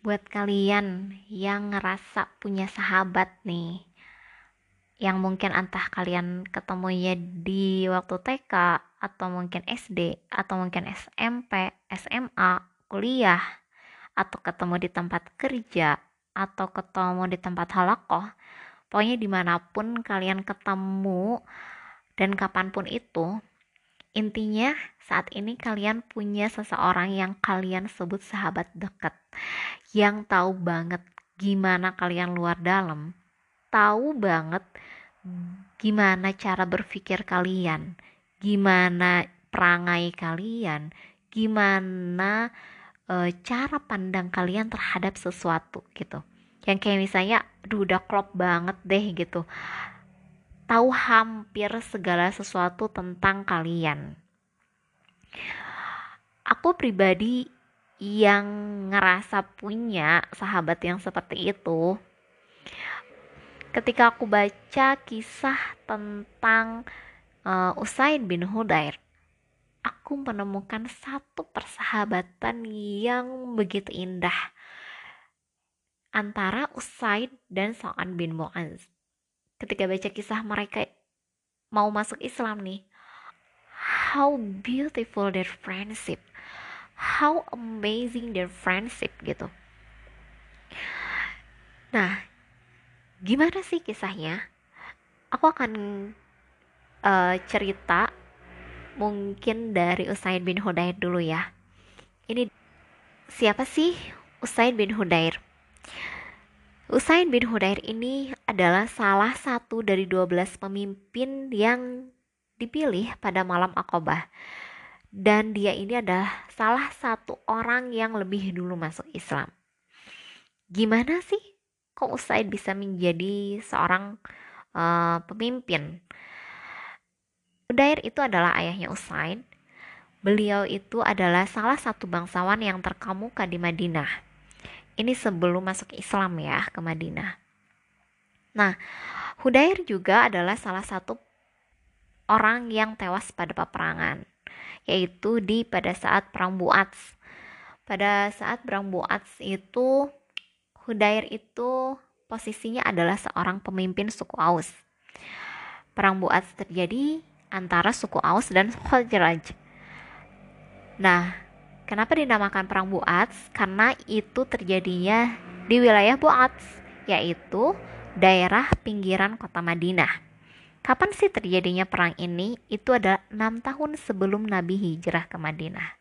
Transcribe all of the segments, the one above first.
buat kalian yang ngerasa punya sahabat nih yang mungkin entah kalian ketemunya di waktu TK atau mungkin SD atau mungkin SMP, SMA, kuliah atau ketemu di tempat kerja atau ketemu di tempat halakoh pokoknya di mana pun kalian ketemu dan kapan pun itu intinya saat ini kalian punya seseorang yang kalian sebut sahabat dekat yang tahu banget gimana kalian luar dalam, tahu banget gimana cara berpikir kalian, gimana perangai kalian, gimana e, cara pandang kalian terhadap sesuatu gitu. Yang kayak misalnya, aduh udah klop banget deh gitu. Tahu hampir segala sesuatu tentang kalian. Aku pribadi yang ngerasa punya sahabat yang seperti itu ketika aku baca kisah tentang uh, Usaid bin Hudair aku menemukan satu persahabatan yang begitu indah antara Usaid dan Sa'ad bin Mu'az ketika baca kisah mereka mau masuk Islam nih how beautiful their friendship how amazing their friendship gitu. Nah, gimana sih kisahnya? Aku akan uh, cerita mungkin dari Usaid bin Hudair dulu ya. Ini siapa sih Usaid bin Hudair? Usaid bin Hudair ini adalah salah satu dari 12 pemimpin yang dipilih pada malam Aqabah dan dia ini adalah salah satu orang yang lebih dulu masuk Islam. Gimana sih kok Usaid bisa menjadi seorang uh, pemimpin? Udair itu adalah ayahnya Usaid. Beliau itu adalah salah satu bangsawan yang terkemuka di Madinah. Ini sebelum masuk Islam ya ke Madinah. Nah, Hudair juga adalah salah satu orang yang tewas pada peperangan yaitu di pada saat perang Buats. Pada saat perang Buats itu Hudair itu posisinya adalah seorang pemimpin suku Aus. Perang Buats terjadi antara suku Aus dan Khazraj. Nah, kenapa dinamakan perang Buats? Karena itu terjadinya di wilayah Buats, yaitu daerah pinggiran kota Madinah. Kapan sih terjadinya perang ini? Itu adalah enam tahun sebelum Nabi hijrah ke Madinah.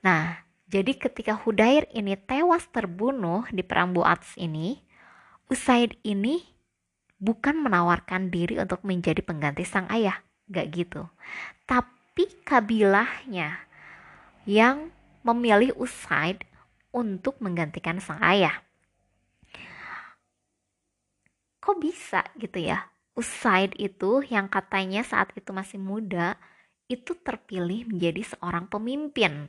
Nah, jadi ketika Hudair ini tewas terbunuh di perang Buats ini, Usaid ini bukan menawarkan diri untuk menjadi pengganti sang ayah, gak gitu. Tapi kabilahnya yang memilih Usaid untuk menggantikan sang ayah. Kok bisa gitu ya? Usaid itu yang katanya saat itu masih muda itu terpilih menjadi seorang pemimpin.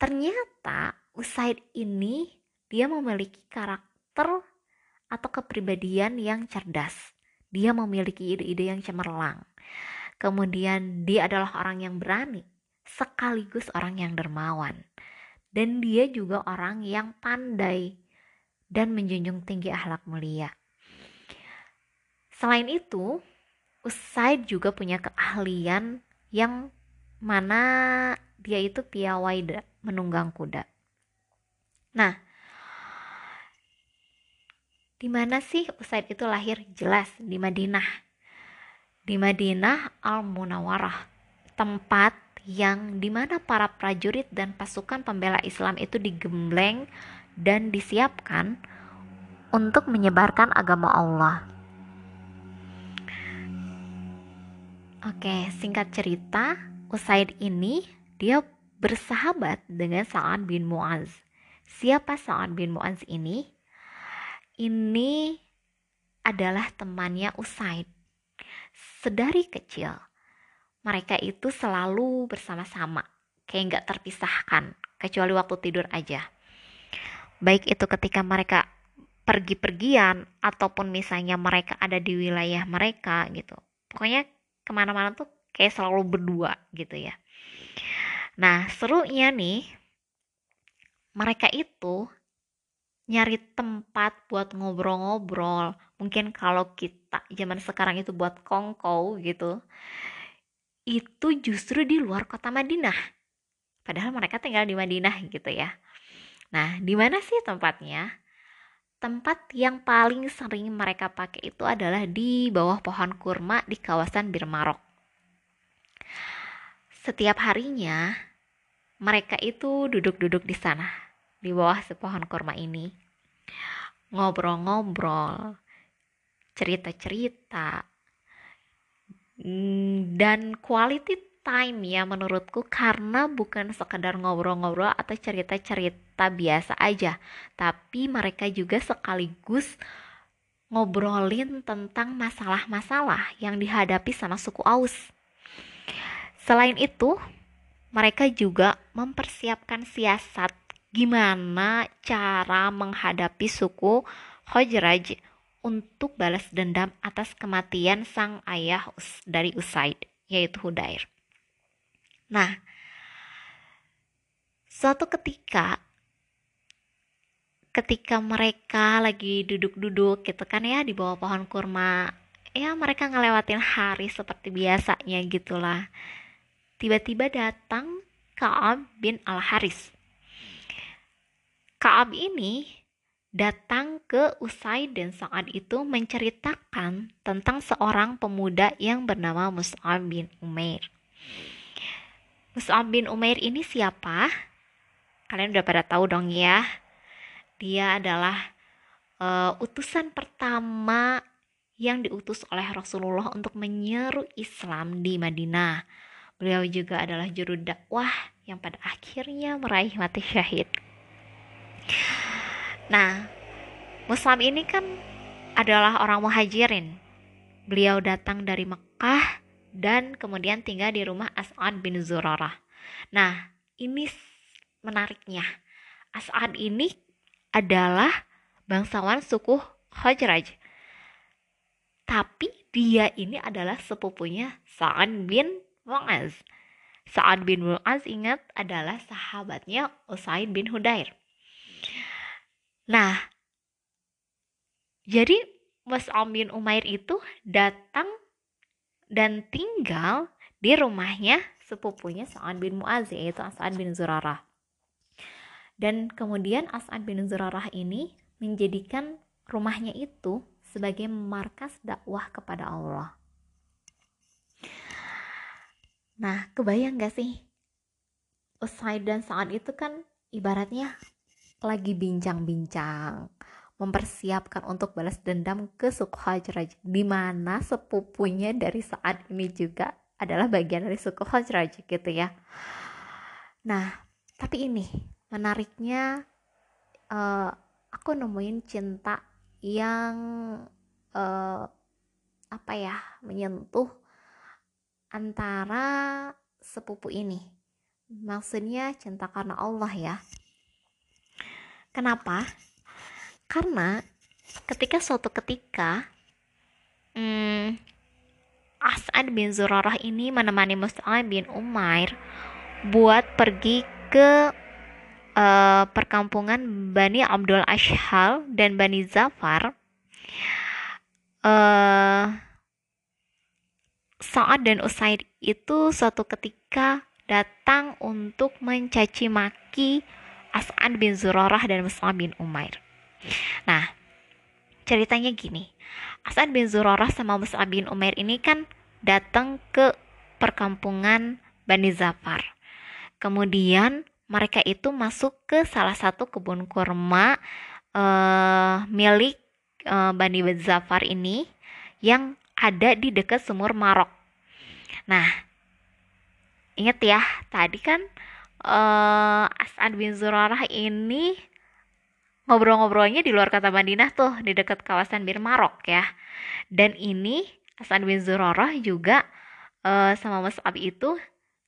Ternyata Usaid ini dia memiliki karakter atau kepribadian yang cerdas. Dia memiliki ide-ide yang cemerlang. Kemudian dia adalah orang yang berani, sekaligus orang yang dermawan. Dan dia juga orang yang pandai dan menjunjung tinggi akhlak mulia. Selain itu, Usaid juga punya keahlian yang mana dia itu piawai menunggang kuda. Nah, di mana sih Usaid itu lahir? Jelas di Madinah. Di Madinah Al-Munawarah, tempat yang di mana para prajurit dan pasukan pembela Islam itu digembleng dan disiapkan untuk menyebarkan agama Allah. Oke, singkat cerita, Usaid ini dia bersahabat dengan Sa'ad bin Mu'az. Siapa Sa'ad bin Mu'az ini? Ini adalah temannya Usaid. Sedari kecil, mereka itu selalu bersama-sama, kayak nggak terpisahkan, kecuali waktu tidur aja. Baik itu ketika mereka pergi-pergian, ataupun misalnya mereka ada di wilayah mereka gitu. Pokoknya ke mana-mana tuh kayak selalu berdua gitu ya. Nah serunya nih mereka itu nyari tempat buat ngobrol-ngobrol mungkin kalau kita zaman sekarang itu buat kongkow gitu itu justru di luar kota Madinah padahal mereka tinggal di Madinah gitu ya nah di mana sih tempatnya tempat yang paling sering mereka pakai itu adalah di bawah pohon kurma di kawasan Bir Marok. Setiap harinya mereka itu duduk-duduk di sana, di bawah sepohon kurma ini. Ngobrol-ngobrol, cerita-cerita, dan quality time ya menurutku karena bukan sekadar ngobrol-ngobrol atau cerita-cerita biasa aja, tapi mereka juga sekaligus ngobrolin tentang masalah-masalah yang dihadapi sama suku Aus. Selain itu, mereka juga mempersiapkan siasat gimana cara menghadapi suku Khojraj untuk balas dendam atas kematian sang ayah dari Usaid, yaitu Hudair. Nah, suatu ketika ketika mereka lagi duduk-duduk gitu kan ya di bawah pohon kurma, ya mereka ngelewatin hari seperti biasanya gitulah tiba-tiba datang Kaab bin Al-Haris. Kaab ini datang ke Usai dan Sa'ad itu menceritakan tentang seorang pemuda yang bernama Mus'ab bin Umair. Mus'ab bin Umair ini siapa? Kalian udah pada tahu dong ya. Dia adalah uh, utusan pertama yang diutus oleh Rasulullah untuk menyeru Islam di Madinah Beliau juga adalah juru dakwah yang pada akhirnya meraih mati syahid. Nah, Muslim ini kan adalah orang muhajirin. Beliau datang dari Mekah dan kemudian tinggal di rumah As'ad bin Zurarah. Nah, ini menariknya. As'ad ini adalah bangsawan suku Khajraj. Tapi dia ini adalah sepupunya Sa'ad bin Mu'az. Sa'ad bin Mu'az ingat adalah sahabatnya Usaid bin Hudair. Nah, jadi Mus'ab bin Umair itu datang dan tinggal di rumahnya sepupunya Sa'ad bin Mu'az yaitu As'ad bin Zurarah. Dan kemudian As'ad bin Zurarah ini menjadikan rumahnya itu sebagai markas dakwah kepada Allah. Nah, kebayang gak sih? Usaid dan saat itu kan ibaratnya lagi bincang-bincang mempersiapkan untuk balas dendam ke suku Hajraj di mana sepupunya dari saat ini juga adalah bagian dari suku Hajraj gitu ya. Nah, tapi ini menariknya uh, aku nemuin cinta yang uh, apa ya menyentuh antara sepupu ini. Maksudnya cinta karena Allah ya. Kenapa? Karena ketika suatu ketika hmm, As'ad bin Zurarah ini menemani Mus'ab bin Umair buat pergi ke uh, perkampungan Bani Abdul Ashhal dan Bani Zafar uh, Sa'ad dan Usaid itu suatu ketika datang untuk mencaci maki As'ad bin Zurarah dan Mus'ab bin Umair. Nah, ceritanya gini. As'ad bin Zurarah sama Mus'ab bin Umair ini kan datang ke perkampungan Bani Zafar. Kemudian mereka itu masuk ke salah satu kebun kurma uh, milik uh, Bani Zafar ini yang ada di dekat sumur Marok. Nah, inget ya, tadi kan uh, As'ad bin Zurarah ini ngobrol-ngobrolnya di luar kota Madinah tuh, di dekat kawasan Bir Marok ya. Dan ini As'ad bin Zurarah juga uh, sama Mus'ab itu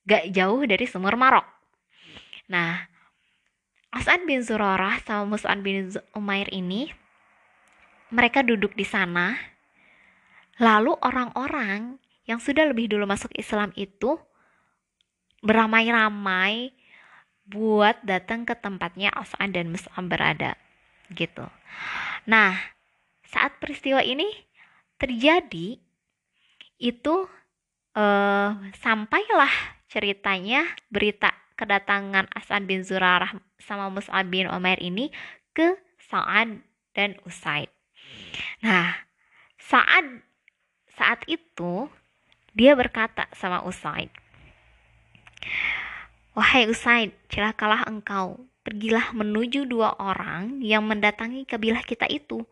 gak jauh dari sumur Marok. Nah, As'ad bin Zurarah sama Mus'ab bin Umair ini mereka duduk di sana Lalu orang-orang yang sudah lebih dulu masuk Islam itu beramai-ramai buat datang ke tempatnya As'ad dan Mus'ab berada. gitu. Nah, saat peristiwa ini terjadi itu eh, sampailah ceritanya berita kedatangan As'ad bin Zurarah sama Mus'ab bin Umair ini ke Sa'ad dan Usaid. Nah, saat saat itu dia berkata sama Usaid, Wahai Usaid, celakalah engkau. Pergilah menuju dua orang yang mendatangi kabilah kita itu.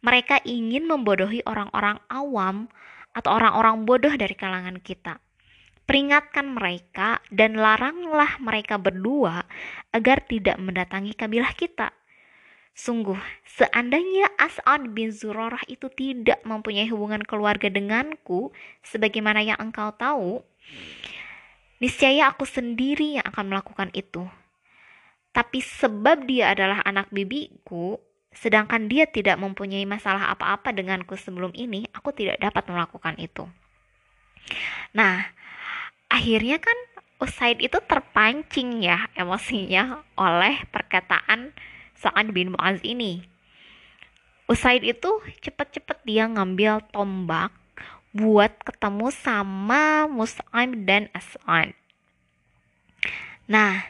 Mereka ingin membodohi orang-orang awam atau orang-orang bodoh dari kalangan kita. Peringatkan mereka dan laranglah mereka berdua agar tidak mendatangi kabilah kita. Sungguh, seandainya As'ad bin Zurarah itu tidak mempunyai hubungan keluarga denganku, sebagaimana yang engkau tahu, niscaya aku sendiri yang akan melakukan itu. Tapi sebab dia adalah anak bibiku, sedangkan dia tidak mempunyai masalah apa-apa denganku sebelum ini, aku tidak dapat melakukan itu. Nah, akhirnya kan Usaid itu terpancing ya emosinya oleh perkataan Sa'ad bin Mu'az ini. Usaid itu cepet-cepet dia ngambil tombak buat ketemu sama Mus'ab dan As'ad. Nah,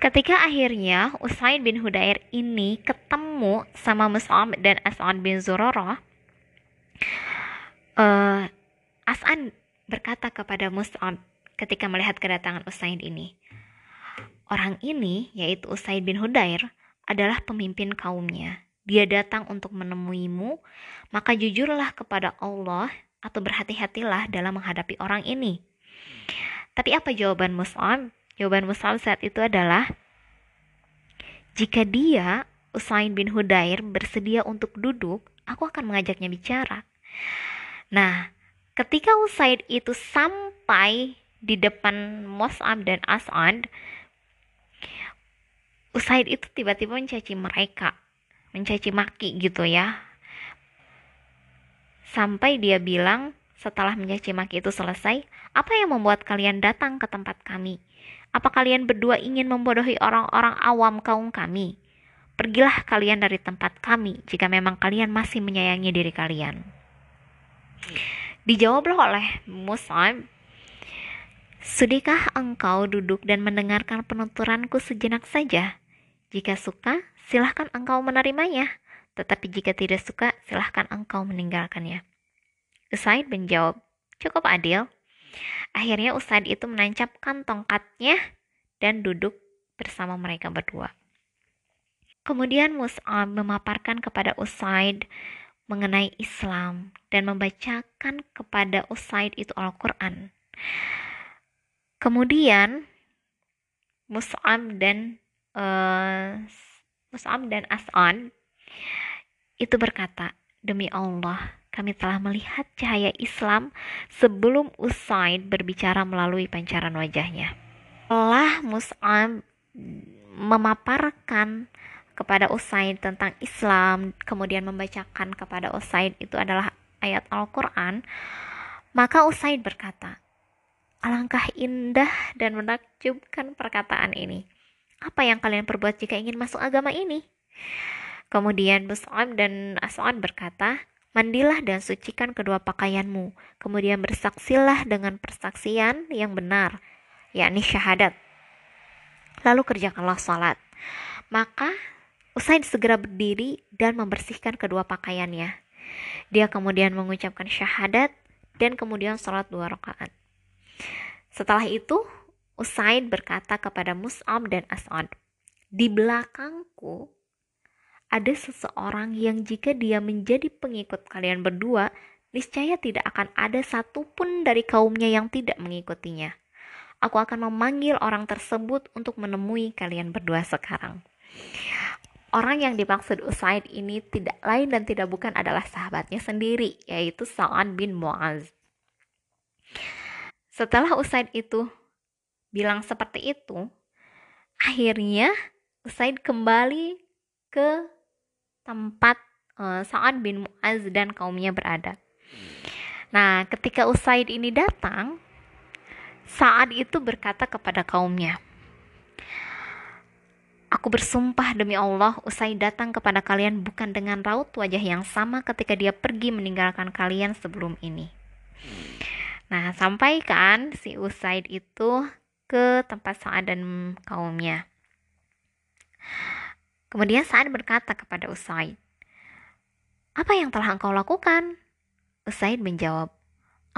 ketika akhirnya Usaid bin Hudair ini ketemu sama Mus'ab dan As'ad bin Zurarah, uh, As'ad berkata kepada Mus'ab ketika melihat kedatangan Usaid ini, Orang ini, yaitu Usaid bin Hudair, adalah pemimpin kaumnya. Dia datang untuk menemuimu, maka jujurlah kepada Allah atau berhati-hatilah dalam menghadapi orang ini. Tapi apa jawaban Mus'ab? Jawaban Mus'ab saat itu adalah, jika dia, Usain bin Hudair, bersedia untuk duduk, aku akan mengajaknya bicara. Nah, ketika Usaid itu sampai di depan Mus'ab dan As'ad, Usaid itu tiba-tiba mencaci mereka, mencaci maki gitu ya. Sampai dia bilang setelah mencaci maki itu selesai, apa yang membuat kalian datang ke tempat kami? Apa kalian berdua ingin membodohi orang-orang awam kaum kami? Pergilah kalian dari tempat kami jika memang kalian masih menyayangi diri kalian. Dijawablah oleh Mus'ab, Sudikah engkau duduk dan mendengarkan penuturanku sejenak saja? Jika suka, silahkan engkau menerimanya. Tetapi jika tidak suka, silahkan engkau meninggalkannya. Usaid menjawab, cukup adil. Akhirnya Usaid itu menancapkan tongkatnya dan duduk bersama mereka berdua. Kemudian Mus'ab memaparkan kepada Usaid mengenai Islam dan membacakan kepada Usaid itu Al-Quran. Kemudian Mus'ab dan uh, Mus'ab dan As'an itu berkata, Demi Allah, kami telah melihat cahaya Islam sebelum Usaid berbicara melalui pancaran wajahnya. Setelah Mus'ab memaparkan kepada Usaid tentang Islam, kemudian membacakan kepada Usaid itu adalah ayat Al-Quran, maka Usaid berkata, Alangkah indah dan menakjubkan perkataan ini. Apa yang kalian perbuat jika ingin masuk agama ini? Kemudian Mus'ab dan As'ad berkata, Mandilah dan sucikan kedua pakaianmu, kemudian bersaksilah dengan persaksian yang benar, yakni syahadat. Lalu kerjakanlah salat. Maka Usaid segera berdiri dan membersihkan kedua pakaiannya. Dia kemudian mengucapkan syahadat dan kemudian salat dua rakaat. Setelah itu, Usaid berkata kepada Mus'ab dan As'ad, di belakangku ada seseorang yang jika dia menjadi pengikut kalian berdua, niscaya tidak akan ada satupun dari kaumnya yang tidak mengikutinya. Aku akan memanggil orang tersebut untuk menemui kalian berdua sekarang. Orang yang dimaksud Usaid ini tidak lain dan tidak bukan adalah sahabatnya sendiri, yaitu Sa'ad bin Mu'az. Setelah Usaid itu bilang seperti itu, akhirnya Usaid kembali ke tempat uh, Sa'ad bin Mu'az dan kaumnya berada. Nah, ketika Usaid ini datang, Sa'ad itu berkata kepada kaumnya, Aku bersumpah demi Allah, usai datang kepada kalian bukan dengan raut wajah yang sama ketika dia pergi meninggalkan kalian sebelum ini. Nah, sampaikan si Usaid itu ke tempat Sa'ad dan kaumnya. Kemudian Sa'ad berkata kepada Usaid, Apa yang telah engkau lakukan? Usaid menjawab,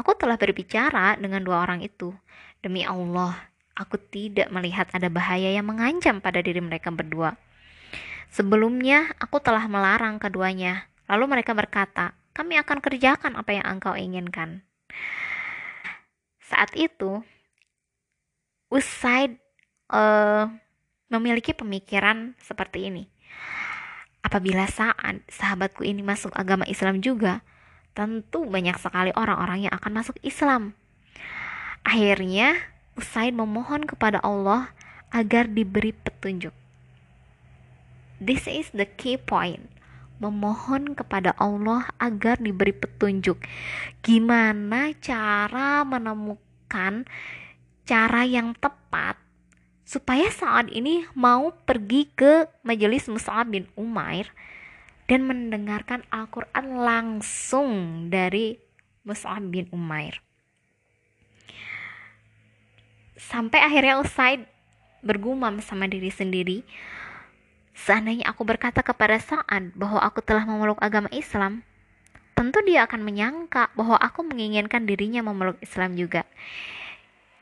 Aku telah berbicara dengan dua orang itu. Demi Allah, Aku tidak melihat ada bahaya yang mengancam pada diri mereka berdua. Sebelumnya, aku telah melarang keduanya. Lalu mereka berkata, "Kami akan kerjakan apa yang engkau inginkan." Saat itu, Usaid uh, memiliki pemikiran seperti ini. Apabila saat sahabatku ini masuk agama Islam juga, tentu banyak sekali orang-orang yang akan masuk Islam. Akhirnya, Usaid memohon kepada Allah agar diberi petunjuk. This is the key point. Memohon kepada Allah agar diberi petunjuk. Gimana cara menemukan cara yang tepat supaya saat ini mau pergi ke majelis Mus'ab bin Umair dan mendengarkan Al-Quran langsung dari Mus'ab bin Umair. Sampai akhirnya Usaid bergumam sama diri sendiri seandainya aku berkata kepada Sa'ad bahwa aku telah memeluk agama Islam tentu dia akan menyangka bahwa aku menginginkan dirinya memeluk Islam juga.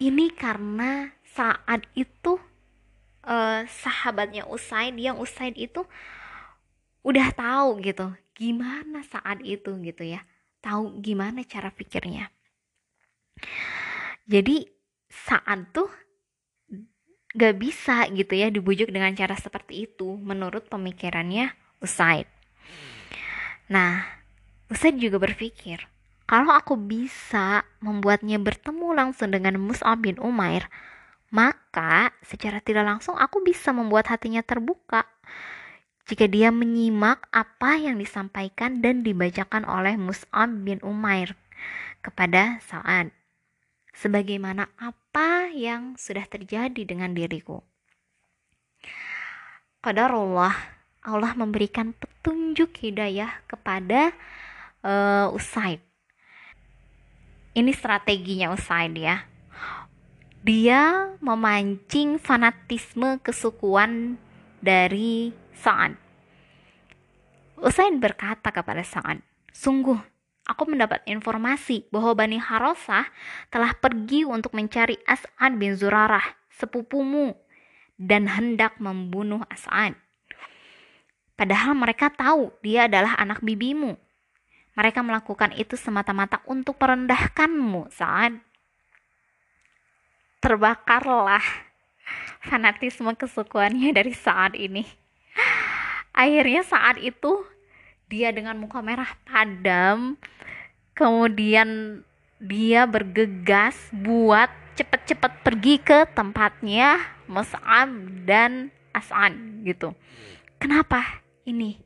Ini karena saat itu uh, sahabatnya Usaid yang Usaid itu udah tahu gitu gimana saat itu gitu ya tahu gimana cara pikirnya jadi saat tuh gak bisa gitu ya dibujuk dengan cara seperti itu menurut pemikirannya Usaid. Nah, Usaid juga berpikir, kalau aku bisa membuatnya bertemu langsung dengan Mus'ab bin Umair, maka secara tidak langsung aku bisa membuat hatinya terbuka jika dia menyimak apa yang disampaikan dan dibacakan oleh Mus'ab bin Umair kepada Sa'ad sebagaimana apa yang sudah terjadi dengan diriku. Qadarullah, Allah memberikan petunjuk hidayah kepada uh, Usaid. Ini strateginya Usaid ya. Dia memancing fanatisme kesukuan dari Sa'ad. Usaid berkata kepada Sa'ad, Sungguh, aku mendapat informasi bahwa Bani Harosah telah pergi untuk mencari As'ad bin Zurarah, sepupumu, dan hendak membunuh As'ad. Padahal mereka tahu dia adalah anak bibimu. Mereka melakukan itu semata-mata untuk merendahkanmu, saat Terbakarlah fanatisme kesukuannya dari saat ini. Akhirnya saat itu dia dengan muka merah padam kemudian dia bergegas buat cepet-cepet pergi ke tempatnya Mus'ab dan As'ad gitu. Kenapa ini?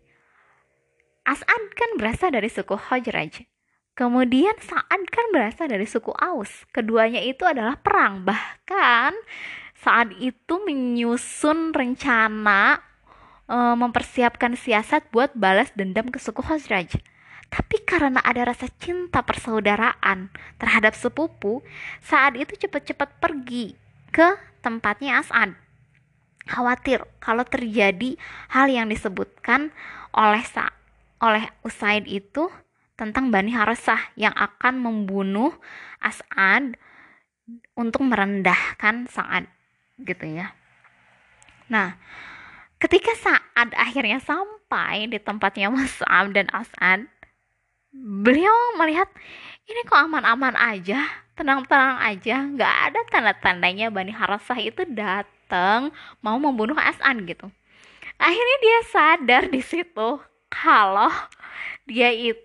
As'ad kan berasal dari suku Hajraj kemudian Sa'ad kan berasal dari suku Aus keduanya itu adalah perang bahkan saat itu menyusun rencana uh, mempersiapkan siasat buat balas dendam ke suku Khazraj. Tapi karena ada rasa cinta persaudaraan terhadap sepupu, saat itu cepat-cepat pergi ke tempatnya As'ad. Khawatir kalau terjadi hal yang disebutkan oleh Sa oleh Usaid itu tentang Bani Harasah yang akan membunuh As'ad untuk merendahkan Sa'ad gitu ya. Nah, Ketika saat akhirnya sampai di tempatnya Mus'ab dan As'ad, beliau melihat ini kok aman-aman aja, tenang-tenang aja, nggak ada tanda-tandanya Bani Harasah itu datang mau membunuh As'ad gitu. Akhirnya dia sadar di situ kalau dia itu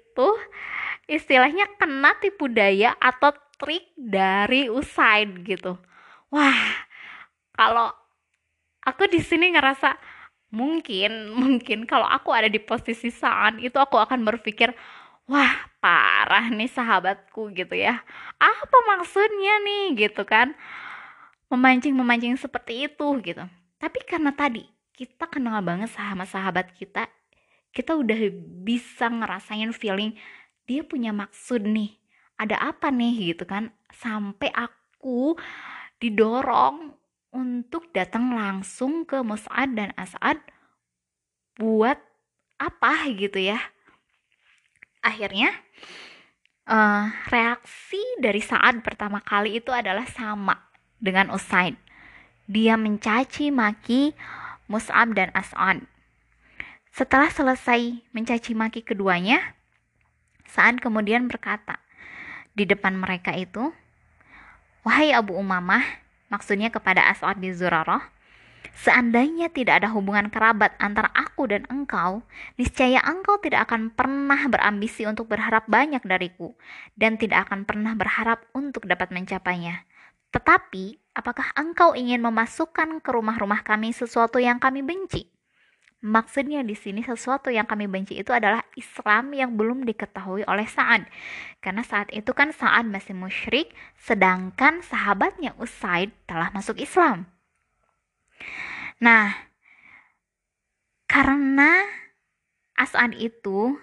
istilahnya kena tipu daya atau trik dari Usaid gitu. Wah, kalau aku di sini ngerasa mungkin mungkin kalau aku ada di posisi saat itu aku akan berpikir wah parah nih sahabatku gitu ya. Apa maksudnya nih? gitu kan. Memancing memancing seperti itu gitu. Tapi karena tadi kita kenal banget sama sahabat kita kita udah bisa ngerasain feeling dia punya maksud nih ada apa nih? gitu kan. Sampai aku didorong untuk datang langsung ke Mus'ad dan As'ad buat apa gitu ya. Akhirnya uh, reaksi dari saat pertama kali itu adalah sama dengan Usaid. Dia mencaci maki Mus'ab dan As'ad setelah selesai mencaci maki keduanya, Sa'ad kemudian berkata di depan mereka itu, Wahai Abu Umamah, maksudnya kepada As'ad bin Zurarah, Seandainya tidak ada hubungan kerabat antara aku dan engkau, niscaya engkau tidak akan pernah berambisi untuk berharap banyak dariku, dan tidak akan pernah berharap untuk dapat mencapainya. Tetapi, apakah engkau ingin memasukkan ke rumah-rumah kami sesuatu yang kami benci? Maksudnya di sini sesuatu yang kami benci itu adalah Islam yang belum diketahui oleh Sa'ad. Karena saat itu kan Sa'ad masih musyrik, sedangkan sahabatnya Usaid telah masuk Islam. Nah, karena As'ad itu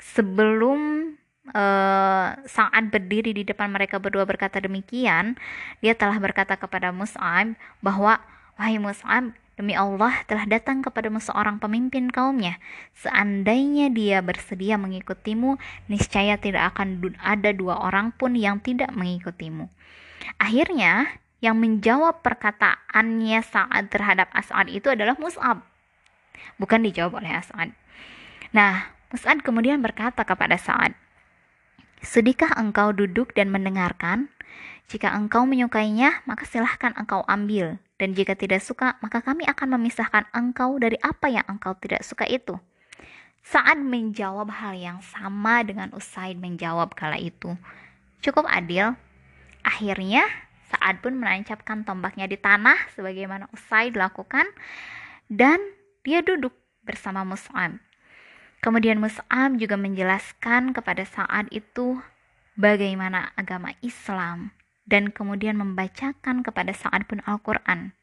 sebelum uh, Sa'ad berdiri di depan mereka berdua berkata demikian, dia telah berkata kepada Mus'ab bahwa Wahai Mus'ab, Demi Allah telah datang kepadamu seorang pemimpin kaumnya. Seandainya dia bersedia mengikutimu, niscaya tidak akan ada dua orang pun yang tidak mengikutimu. Akhirnya, yang menjawab perkataannya saat terhadap As'ad itu adalah Mus'ab. Bukan dijawab oleh As'ad. Nah, Mus'ab kemudian berkata kepada Sa'ad, Sedikah engkau duduk dan mendengarkan? Jika engkau menyukainya, maka silahkan engkau ambil dan jika tidak suka, maka kami akan memisahkan engkau dari apa yang engkau tidak suka itu. Saat menjawab hal yang sama dengan Usaid menjawab kala itu. Cukup adil. Akhirnya, saat pun menancapkan tombaknya di tanah sebagaimana Usaid lakukan dan dia duduk bersama Mus'ab. Kemudian Mus'ab juga menjelaskan kepada saat itu bagaimana agama Islam dan kemudian membacakan kepada Sa'ad pun Al-Quran.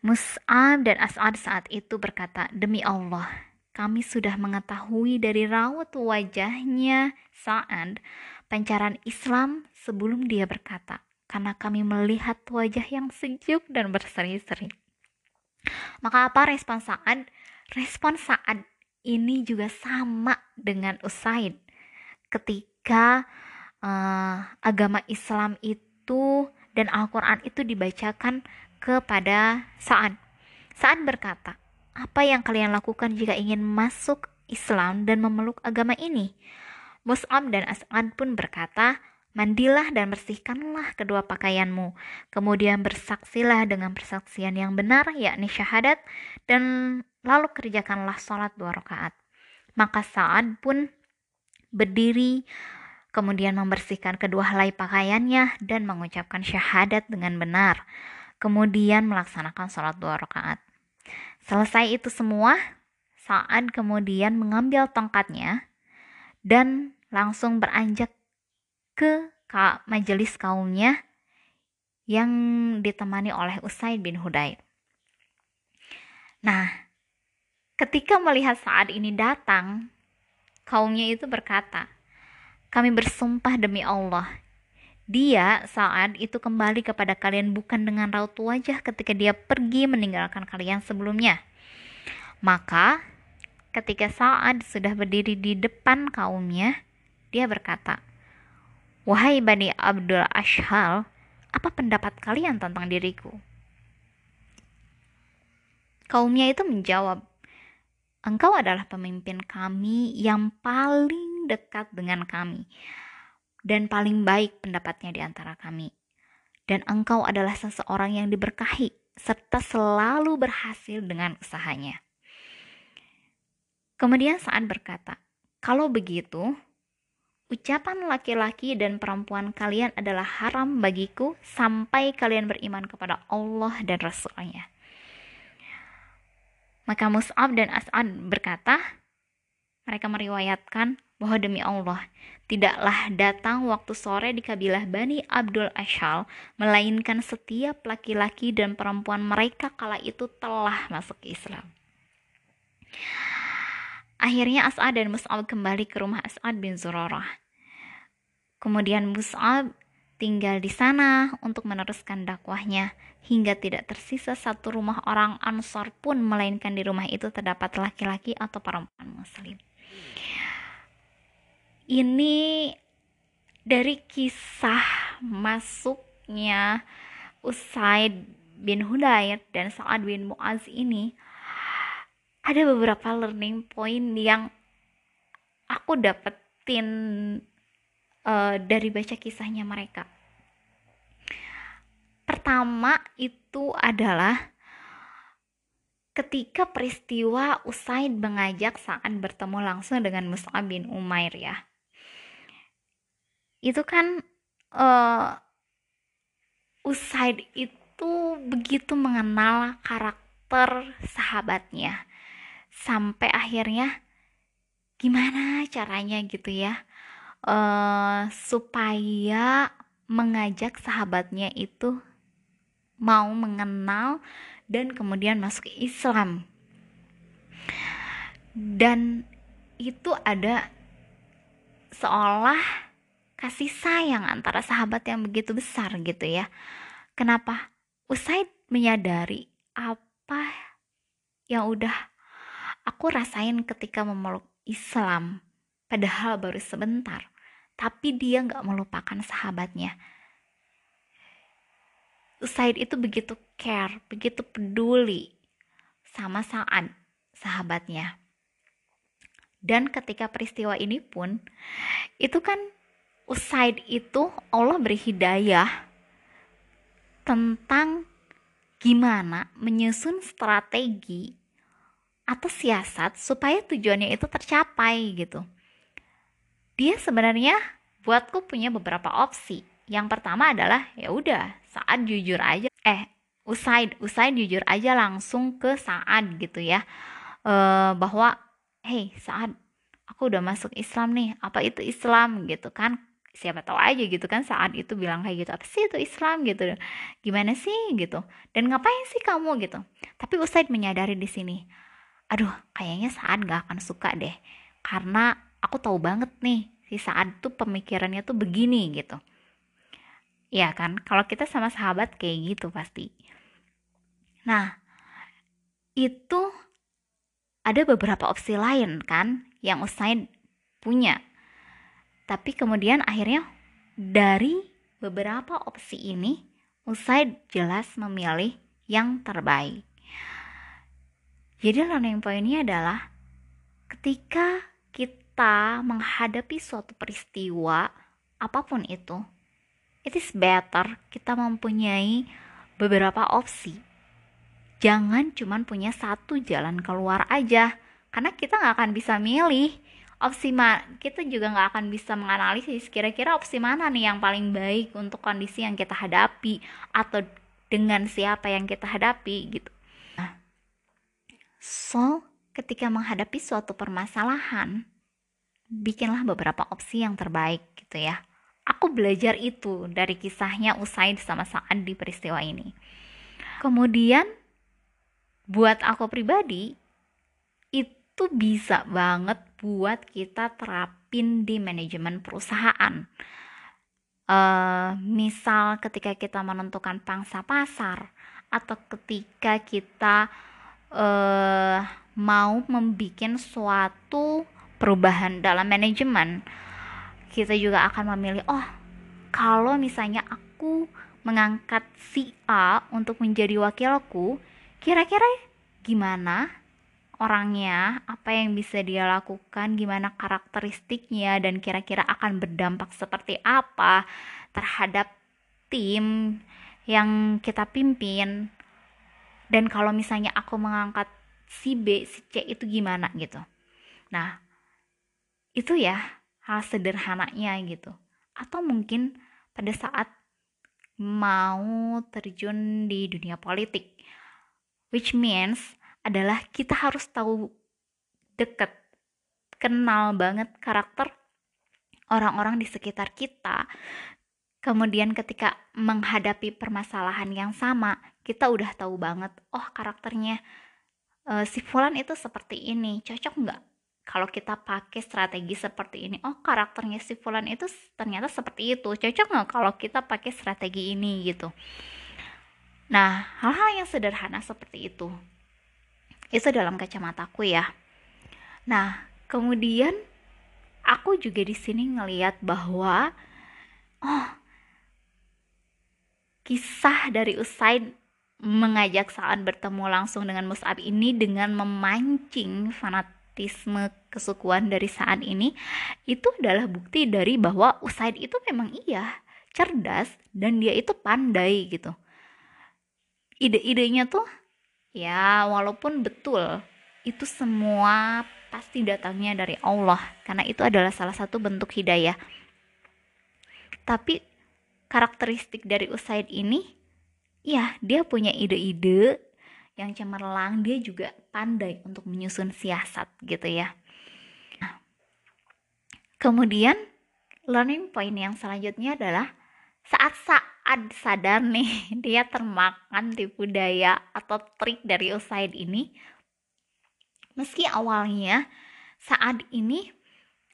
Mus'ab dan As'ad saat itu berkata, Demi Allah, kami sudah mengetahui dari raut wajahnya Sa'ad pancaran Islam sebelum dia berkata, karena kami melihat wajah yang sejuk dan berseri-seri. Maka apa respon Sa'ad? Respon Sa'ad ini juga sama dengan Usaid ketika uh, agama Islam itu dan Al-Quran itu dibacakan kepada Sa'ad. Sa'ad berkata, apa yang kalian lakukan jika ingin masuk Islam dan memeluk agama ini? Mus'ab dan As'ad pun berkata, Mandilah dan bersihkanlah kedua pakaianmu. Kemudian bersaksilah dengan persaksian yang benar, yakni syahadat, dan lalu kerjakanlah sholat dua rakaat. Maka Sa'ad pun berdiri kemudian membersihkan kedua helai pakaiannya dan mengucapkan syahadat dengan benar, kemudian melaksanakan sholat dua rakaat. Selesai itu semua, saat kemudian mengambil tongkatnya dan langsung beranjak ke majelis kaumnya yang ditemani oleh Usaid bin Hudayr. Nah, ketika melihat saat ini datang, kaumnya itu berkata, kami bersumpah demi Allah, dia saat itu kembali kepada kalian bukan dengan raut wajah ketika dia pergi meninggalkan kalian sebelumnya. Maka ketika Sa'ad sudah berdiri di depan kaumnya, dia berkata, Wahai Bani Abdul Ashhal, apa pendapat kalian tentang diriku? Kaumnya itu menjawab, Engkau adalah pemimpin kami yang paling dekat dengan kami dan paling baik pendapatnya di antara kami. Dan engkau adalah seseorang yang diberkahi serta selalu berhasil dengan usahanya. Kemudian saat berkata, kalau begitu, ucapan laki-laki dan perempuan kalian adalah haram bagiku sampai kalian beriman kepada Allah dan Rasulnya. Maka Mus'ab dan As'ad berkata, mereka meriwayatkan bahwa demi Allah, tidaklah datang waktu sore di kabilah Bani Abdul Ashal, melainkan setiap laki-laki dan perempuan mereka kala itu telah masuk Islam. Akhirnya As'ad dan Mus'ab kembali ke rumah As'ad bin Zurarah. Kemudian Mus'ab tinggal di sana untuk meneruskan dakwahnya hingga tidak tersisa satu rumah orang Ansor pun melainkan di rumah itu terdapat laki-laki atau perempuan muslim. Ini dari kisah masuknya Usaid bin Hudayr dan Sa'ad bin Mu'az ini ada beberapa learning point yang aku dapetin uh, dari baca kisahnya mereka. Pertama itu adalah ketika peristiwa Usaid mengajak saat bertemu langsung dengan Mus'ab bin Umair ya. Itu kan uh, Usaid itu begitu mengenal karakter sahabatnya. Sampai akhirnya gimana caranya gitu ya? Uh, supaya mengajak sahabatnya itu mau mengenal dan kemudian masuk Islam. Dan itu ada seolah kasih sayang antara sahabat yang begitu besar gitu ya kenapa Usaid menyadari apa yang udah aku rasain ketika memeluk Islam padahal baru sebentar tapi dia nggak melupakan sahabatnya. Said itu begitu care, begitu peduli sama saat sahabatnya. Dan ketika peristiwa ini pun, itu kan Usaid itu Allah beri hidayah tentang gimana menyusun strategi atau siasat supaya tujuannya itu tercapai gitu dia sebenarnya buatku punya beberapa opsi. Yang pertama adalah ya udah saat jujur aja eh usai usai jujur aja langsung ke saat gitu ya. E, bahwa hey saat aku udah masuk Islam nih. Apa itu Islam gitu kan? Siapa tahu aja gitu kan saat itu bilang kayak gitu. Apa sih itu Islam gitu? Gimana sih gitu? Dan ngapain sih kamu gitu? Tapi Usaid menyadari di sini. Aduh, kayaknya saat gak akan suka deh. Karena aku tahu banget nih si saat tuh pemikirannya tuh begini gitu ya kan kalau kita sama sahabat kayak gitu pasti nah itu ada beberapa opsi lain kan yang Usaid punya tapi kemudian akhirnya dari beberapa opsi ini Usaid jelas memilih yang terbaik. Jadi learning pointnya adalah ketika kita menghadapi suatu peristiwa apa pun itu it is better kita mempunyai beberapa opsi. Jangan cuma punya satu jalan keluar aja karena kita nggak akan bisa milih opsi ma kita juga nggak akan bisa menganalisis kira-kira opsi mana nih yang paling baik untuk kondisi yang kita hadapi atau dengan siapa yang kita hadapi gitu nah, so ketika menghadapi suatu permasalahan bikinlah beberapa opsi yang terbaik gitu ya. Aku belajar itu dari kisahnya Usaid sama Sa'ad di peristiwa ini. Kemudian buat aku pribadi itu bisa banget buat kita terapin di manajemen perusahaan. Uh, misal ketika kita menentukan pangsa pasar atau ketika kita uh, mau membuat suatu perubahan dalam manajemen, kita juga akan memilih, oh, kalau misalnya aku mengangkat si A untuk menjadi wakilku, kira-kira gimana orangnya, apa yang bisa dia lakukan, gimana karakteristiknya, dan kira-kira akan berdampak seperti apa terhadap tim yang kita pimpin. Dan kalau misalnya aku mengangkat si B, si C itu gimana gitu. Nah, itu ya hal sederhananya gitu atau mungkin pada saat mau terjun di dunia politik which means adalah kita harus tahu deket kenal banget karakter orang-orang di sekitar kita. Kemudian ketika menghadapi permasalahan yang sama kita udah tahu banget oh karakternya uh, si Fulan itu seperti ini cocok nggak kalau kita pakai strategi seperti ini? Oh karakternya si Fulan itu ternyata seperti itu cocok nggak kalau kita pakai strategi ini? Gitu. Nah hal-hal yang sederhana seperti itu itu dalam kacamataku ya. Nah kemudian aku juga di sini ngeliat bahwa oh kisah dari Usaid mengajak saat bertemu langsung dengan Mus'ab ini dengan memancing fanatisme kesukuan dari saat ini itu adalah bukti dari bahwa Usaid itu memang iya cerdas dan dia itu pandai gitu. Ide-idenya tuh ya walaupun betul itu semua pasti datangnya dari Allah karena itu adalah salah satu bentuk hidayah. Tapi karakteristik dari Usaid ini ya dia punya ide-ide yang cemerlang dia juga pandai untuk menyusun siasat gitu ya. Kemudian learning point yang selanjutnya adalah saat saat sadar nih dia termakan tipu daya atau trik dari Usaid ini. Meski awalnya saat ini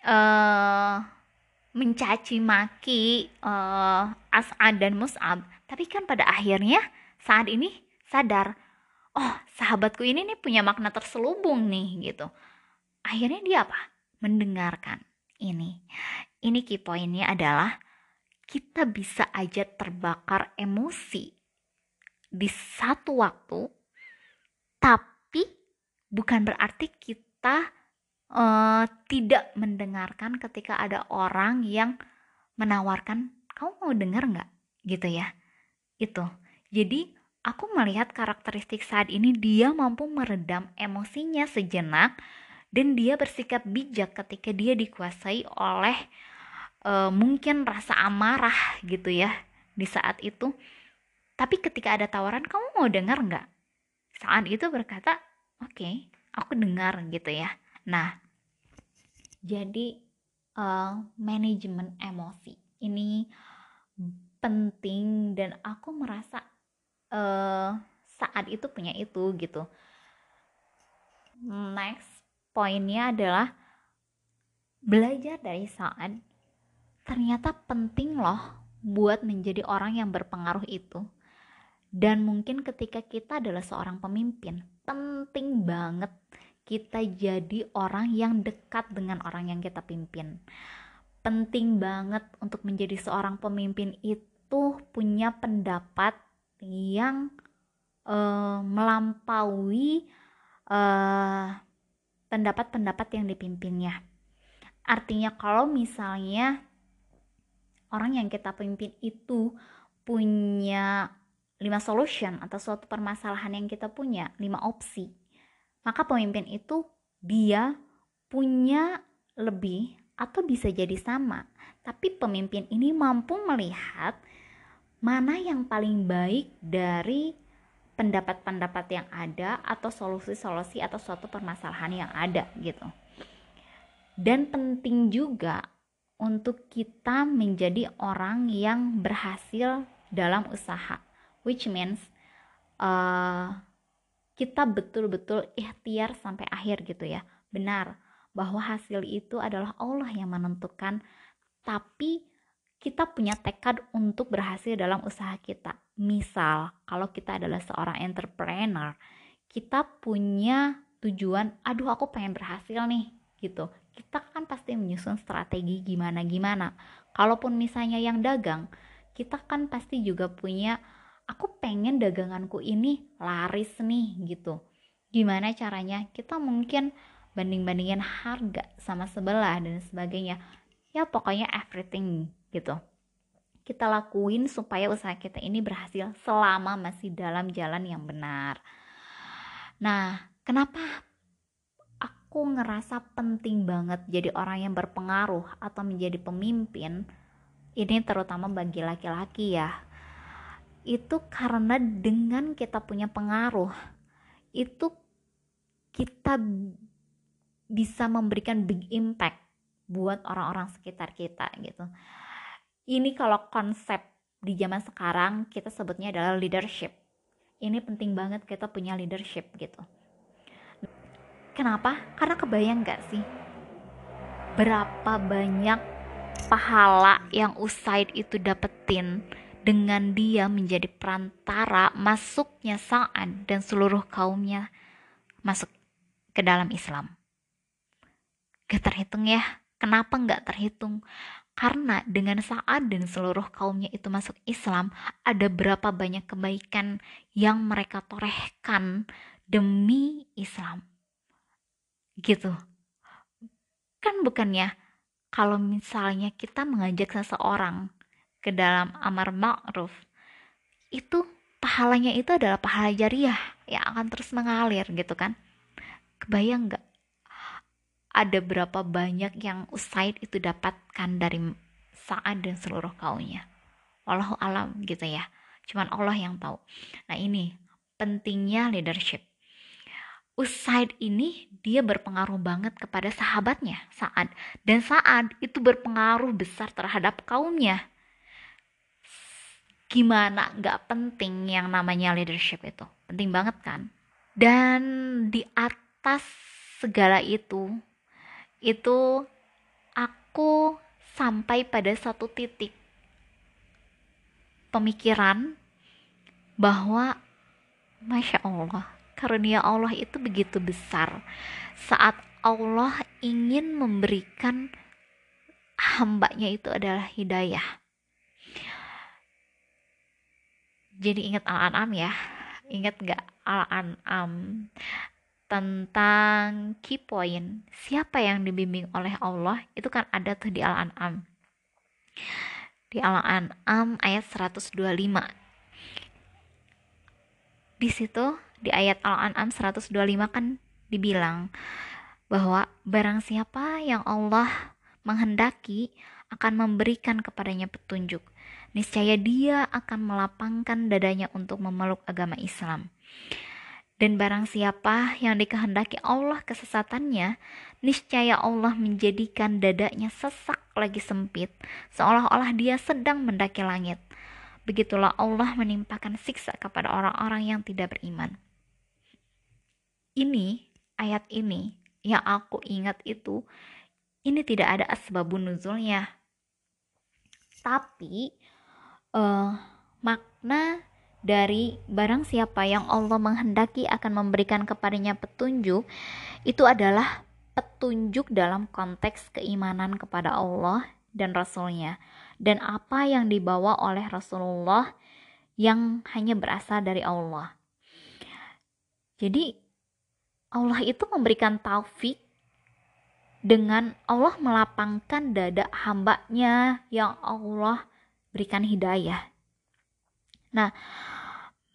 uh, mencaci maki uh, As'ad dan Mus'ab tapi kan pada akhirnya saat ini sadar oh sahabatku ini nih punya makna terselubung nih gitu. Akhirnya dia apa? Mendengarkan ini. Ini key pointnya adalah kita bisa aja terbakar emosi di satu waktu tapi bukan berarti kita uh, tidak mendengarkan ketika ada orang yang menawarkan kamu mau dengar nggak? gitu ya. Itu jadi aku melihat karakteristik saat ini dia mampu meredam emosinya sejenak dan dia bersikap bijak ketika dia dikuasai oleh uh, mungkin rasa amarah gitu ya di saat itu. Tapi ketika ada tawaran kamu mau dengar nggak? Saat itu berkata oke okay, aku dengar gitu ya. Nah jadi uh, manajemen emosi ini penting dan aku merasa uh, saat itu punya itu gitu. Next poinnya adalah belajar dari saat ternyata penting loh buat menjadi orang yang berpengaruh itu. Dan mungkin ketika kita adalah seorang pemimpin, penting banget kita jadi orang yang dekat dengan orang yang kita pimpin. Penting banget untuk menjadi seorang pemimpin itu punya pendapat yang uh, melampaui uh, pendapat-pendapat yang dipimpinnya. Artinya kalau misalnya orang yang kita pimpin itu punya lima solution atau suatu permasalahan yang kita punya, lima opsi, maka pemimpin itu dia punya lebih atau bisa jadi sama. Tapi pemimpin ini mampu melihat mana yang paling baik dari pendapat-pendapat yang ada atau solusi-solusi atau suatu permasalahan yang ada gitu. Dan penting juga untuk kita menjadi orang yang berhasil dalam usaha, which means uh, kita betul-betul ikhtiar sampai akhir gitu ya. Benar bahwa hasil itu adalah Allah yang menentukan, tapi kita punya tekad untuk berhasil dalam usaha kita. Misal, kalau kita adalah seorang entrepreneur, kita punya tujuan, aduh aku pengen berhasil nih, gitu. Kita kan pasti menyusun strategi gimana-gimana. Kalaupun misalnya yang dagang, kita kan pasti juga punya, aku pengen daganganku ini laris nih, gitu. Gimana caranya? Kita mungkin banding-bandingin harga sama sebelah dan sebagainya. Ya pokoknya everything gitu kita lakuin supaya usaha kita ini berhasil selama masih dalam jalan yang benar. Nah, kenapa aku ngerasa penting banget jadi orang yang berpengaruh atau menjadi pemimpin? Ini terutama bagi laki-laki ya. Itu karena dengan kita punya pengaruh, itu kita bisa memberikan big impact buat orang-orang sekitar kita gitu. Ini kalau konsep di zaman sekarang kita sebutnya adalah leadership. Ini penting banget kita punya leadership gitu. Kenapa? Karena kebayang gak sih berapa banyak pahala yang Usaid itu dapetin dengan dia menjadi perantara masuknya Sa'ad dan seluruh kaumnya masuk ke dalam Islam. Gak terhitung ya. Kenapa gak terhitung? Karena dengan Sa'ad dan seluruh kaumnya itu masuk Islam, ada berapa banyak kebaikan yang mereka torehkan demi Islam. Gitu. Kan bukannya kalau misalnya kita mengajak seseorang ke dalam amar ma'ruf itu pahalanya itu adalah pahala jariah yang akan terus mengalir gitu kan. Kebayang nggak? Ada berapa banyak yang Usaid itu dapatkan dari Sa'ad dan seluruh kaumnya. Wallahu alam gitu ya. Cuman Allah yang tahu. Nah ini pentingnya leadership Usaid ini dia berpengaruh banget kepada sahabatnya Sa'ad. Dan Sa'ad itu berpengaruh besar terhadap kaumnya. Gimana nggak penting yang namanya leadership itu? Penting banget kan? Dan di atas segala itu itu aku sampai pada satu titik pemikiran bahwa masya Allah karunia Allah itu begitu besar. Saat Allah ingin memberikan hambanya itu adalah hidayah. Jadi ingat Al-An'am ya. Ingat gak Al-An'am tentang key point? Siapa yang dibimbing oleh Allah? Itu kan ada tuh di Al-An'am. Di Al-An'am ayat 125 di situ di ayat Al-An'am 125 kan dibilang bahwa barang siapa yang Allah menghendaki akan memberikan kepadanya petunjuk niscaya dia akan melapangkan dadanya untuk memeluk agama Islam. Dan barang siapa yang dikehendaki Allah kesesatannya, niscaya Allah menjadikan dadanya sesak lagi sempit, seolah-olah dia sedang mendaki langit. Begitulah Allah menimpakan siksa kepada orang-orang yang tidak beriman. Ini, ayat ini, yang aku ingat itu, ini tidak ada asbabun nuzulnya. Tapi uh, makna dari barang siapa yang Allah menghendaki akan memberikan kepadanya petunjuk itu adalah petunjuk dalam konteks keimanan kepada Allah dan Rasulnya dan apa yang dibawa oleh Rasulullah yang hanya berasal dari Allah. Jadi Allah itu memberikan taufik dengan Allah melapangkan dada hambanya yang Allah berikan hidayah. Nah,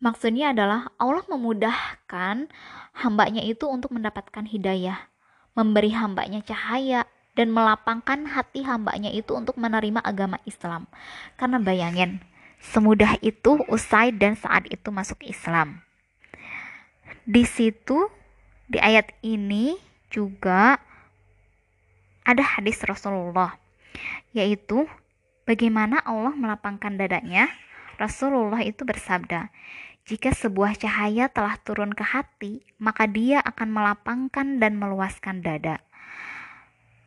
maksudnya adalah Allah memudahkan hambanya itu untuk mendapatkan hidayah, memberi hambanya cahaya, dan melapangkan hati hambanya itu untuk menerima agama Islam. Karena bayangin, semudah itu usai dan saat itu masuk Islam. Di situ, di ayat ini juga ada hadis Rasulullah, yaitu Bagaimana Allah melapangkan dadanya? Rasulullah itu bersabda, "Jika sebuah cahaya telah turun ke hati, maka dia akan melapangkan dan meluaskan dada."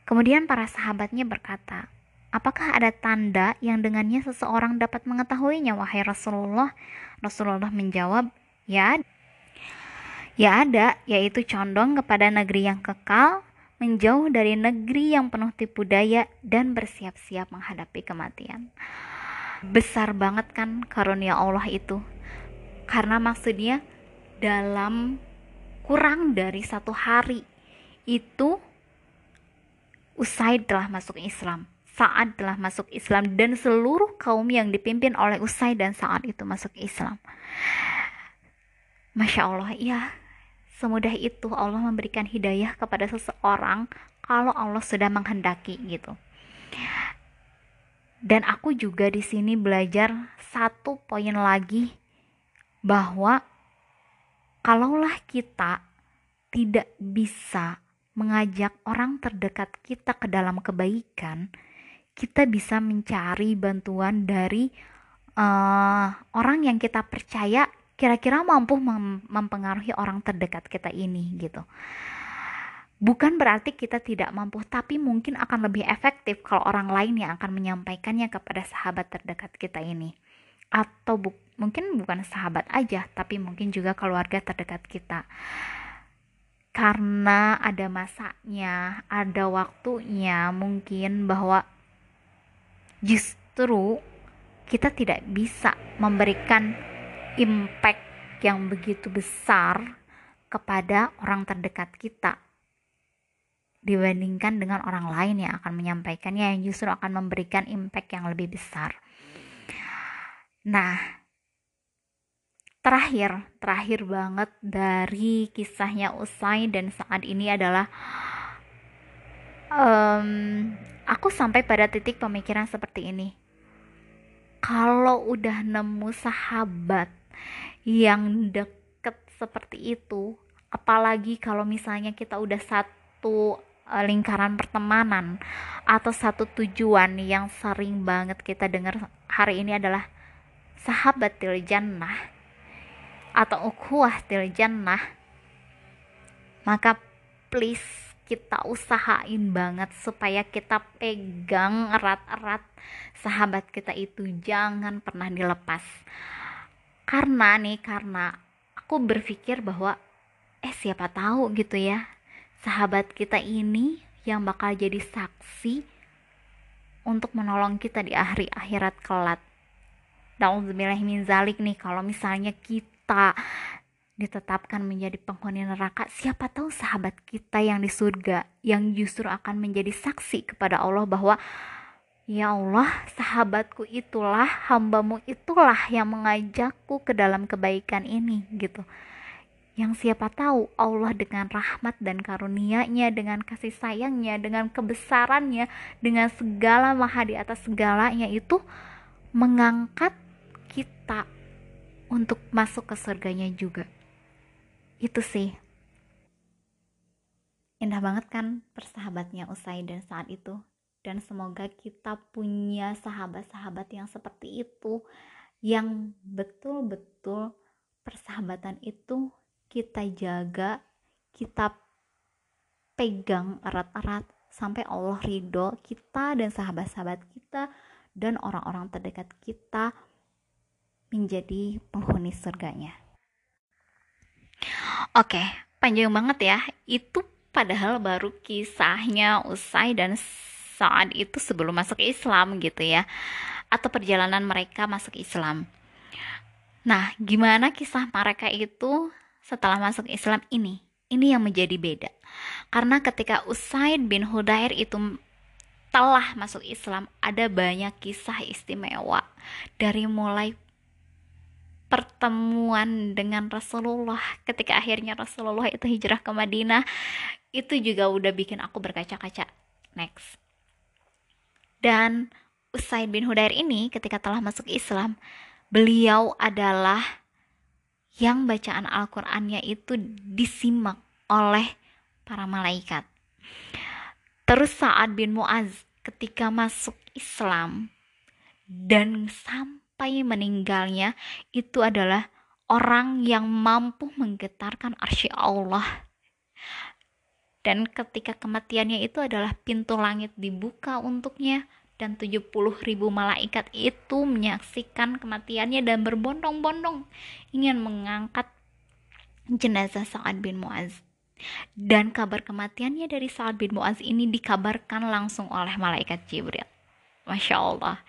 Kemudian para sahabatnya berkata, "Apakah ada tanda yang dengannya seseorang dapat mengetahuinya, wahai Rasulullah?" Rasulullah menjawab, "Ya, ya ada, yaitu condong kepada negeri yang kekal, menjauh dari negeri yang penuh tipu daya dan bersiap-siap menghadapi kematian. Besar banget kan karunia Allah itu. Karena maksudnya dalam kurang dari satu hari itu Usaid telah masuk Islam. Saat telah masuk Islam dan seluruh kaum yang dipimpin oleh Usaid dan saat itu masuk Islam. Masya Allah, ya semudah itu Allah memberikan hidayah kepada seseorang kalau Allah sudah menghendaki gitu. Dan aku juga di sini belajar satu poin lagi bahwa kalaulah kita tidak bisa mengajak orang terdekat kita ke dalam kebaikan, kita bisa mencari bantuan dari uh, orang yang kita percaya kira-kira mampu mem mempengaruhi orang terdekat kita ini gitu. Bukan berarti kita tidak mampu, tapi mungkin akan lebih efektif kalau orang lain yang akan menyampaikannya kepada sahabat terdekat kita ini. Atau bu mungkin bukan sahabat aja, tapi mungkin juga keluarga terdekat kita karena ada masanya, ada waktunya, mungkin bahwa justru kita tidak bisa memberikan impact yang begitu besar kepada orang terdekat kita dibandingkan dengan orang lain yang akan menyampaikannya yang justru akan memberikan impact yang lebih besar. Nah, terakhir terakhir banget dari kisahnya Usai dan saat ini adalah um, aku sampai pada titik pemikiran seperti ini kalau udah nemu sahabat yang deket seperti itu. Apalagi kalau misalnya kita udah satu uh, lingkaran pertemanan atau satu tujuan yang sering banget kita dengar hari ini adalah sahabat til jannah atau ukhuwah til jannah maka please kita usahain banget supaya kita pegang erat-erat sahabat kita itu. Jangan pernah dilepas karena nih karena aku berpikir bahwa eh siapa tahu gitu ya sahabat kita ini yang bakal jadi saksi untuk menolong kita di akhir akhirat kelak. Nauzubillah min zalik nih kalau misalnya kita kita ditetapkan menjadi penghuni neraka, siapa tahu sahabat kita yang di surga yang justru akan menjadi saksi kepada Allah bahwa Ya Allah, sahabatku itulah, hambamu itulah yang mengajakku ke dalam kebaikan ini gitu. Yang siapa tahu Allah dengan rahmat dan karunia-Nya, dengan kasih sayangnya, dengan kebesarannya, dengan segala maha di atas segalanya itu mengangkat kita untuk masuk ke surganya juga. Itu sih. Indah banget kan persahabatnya Usai dan saat itu. Dan semoga kita punya sahabat-sahabat yang seperti itu. Yang betul-betul persahabatan itu kita jaga, kita pegang erat-erat sampai Allah ridho kita dan sahabat-sahabat kita dan orang-orang terdekat kita menjadi penghuni surganya. Oke, panjang banget ya. Itu padahal baru kisahnya usai dan saat itu sebelum masuk Islam gitu ya. Atau perjalanan mereka masuk Islam. Nah, gimana kisah mereka itu setelah masuk Islam ini? Ini yang menjadi beda. Karena ketika Usaid bin Hudair itu telah masuk Islam, ada banyak kisah istimewa. Dari mulai pertemuan dengan Rasulullah ketika akhirnya Rasulullah itu hijrah ke Madinah itu juga udah bikin aku berkaca-kaca next dan Usaid bin Hudair ini ketika telah masuk Islam beliau adalah yang bacaan Al-Qur'annya itu disimak oleh para malaikat. Terus Sa'ad bin Mu'az ketika masuk Islam dan sampai meninggalnya itu adalah orang yang mampu menggetarkan arsy Allah dan ketika kematiannya itu adalah pintu langit dibuka untuknya dan 70 ribu malaikat itu menyaksikan kematiannya dan berbondong-bondong ingin mengangkat jenazah Sa'ad bin Mu'az. Dan kabar kematiannya dari Sa'ad bin Mu'az ini dikabarkan langsung oleh malaikat Jibril. Masya Allah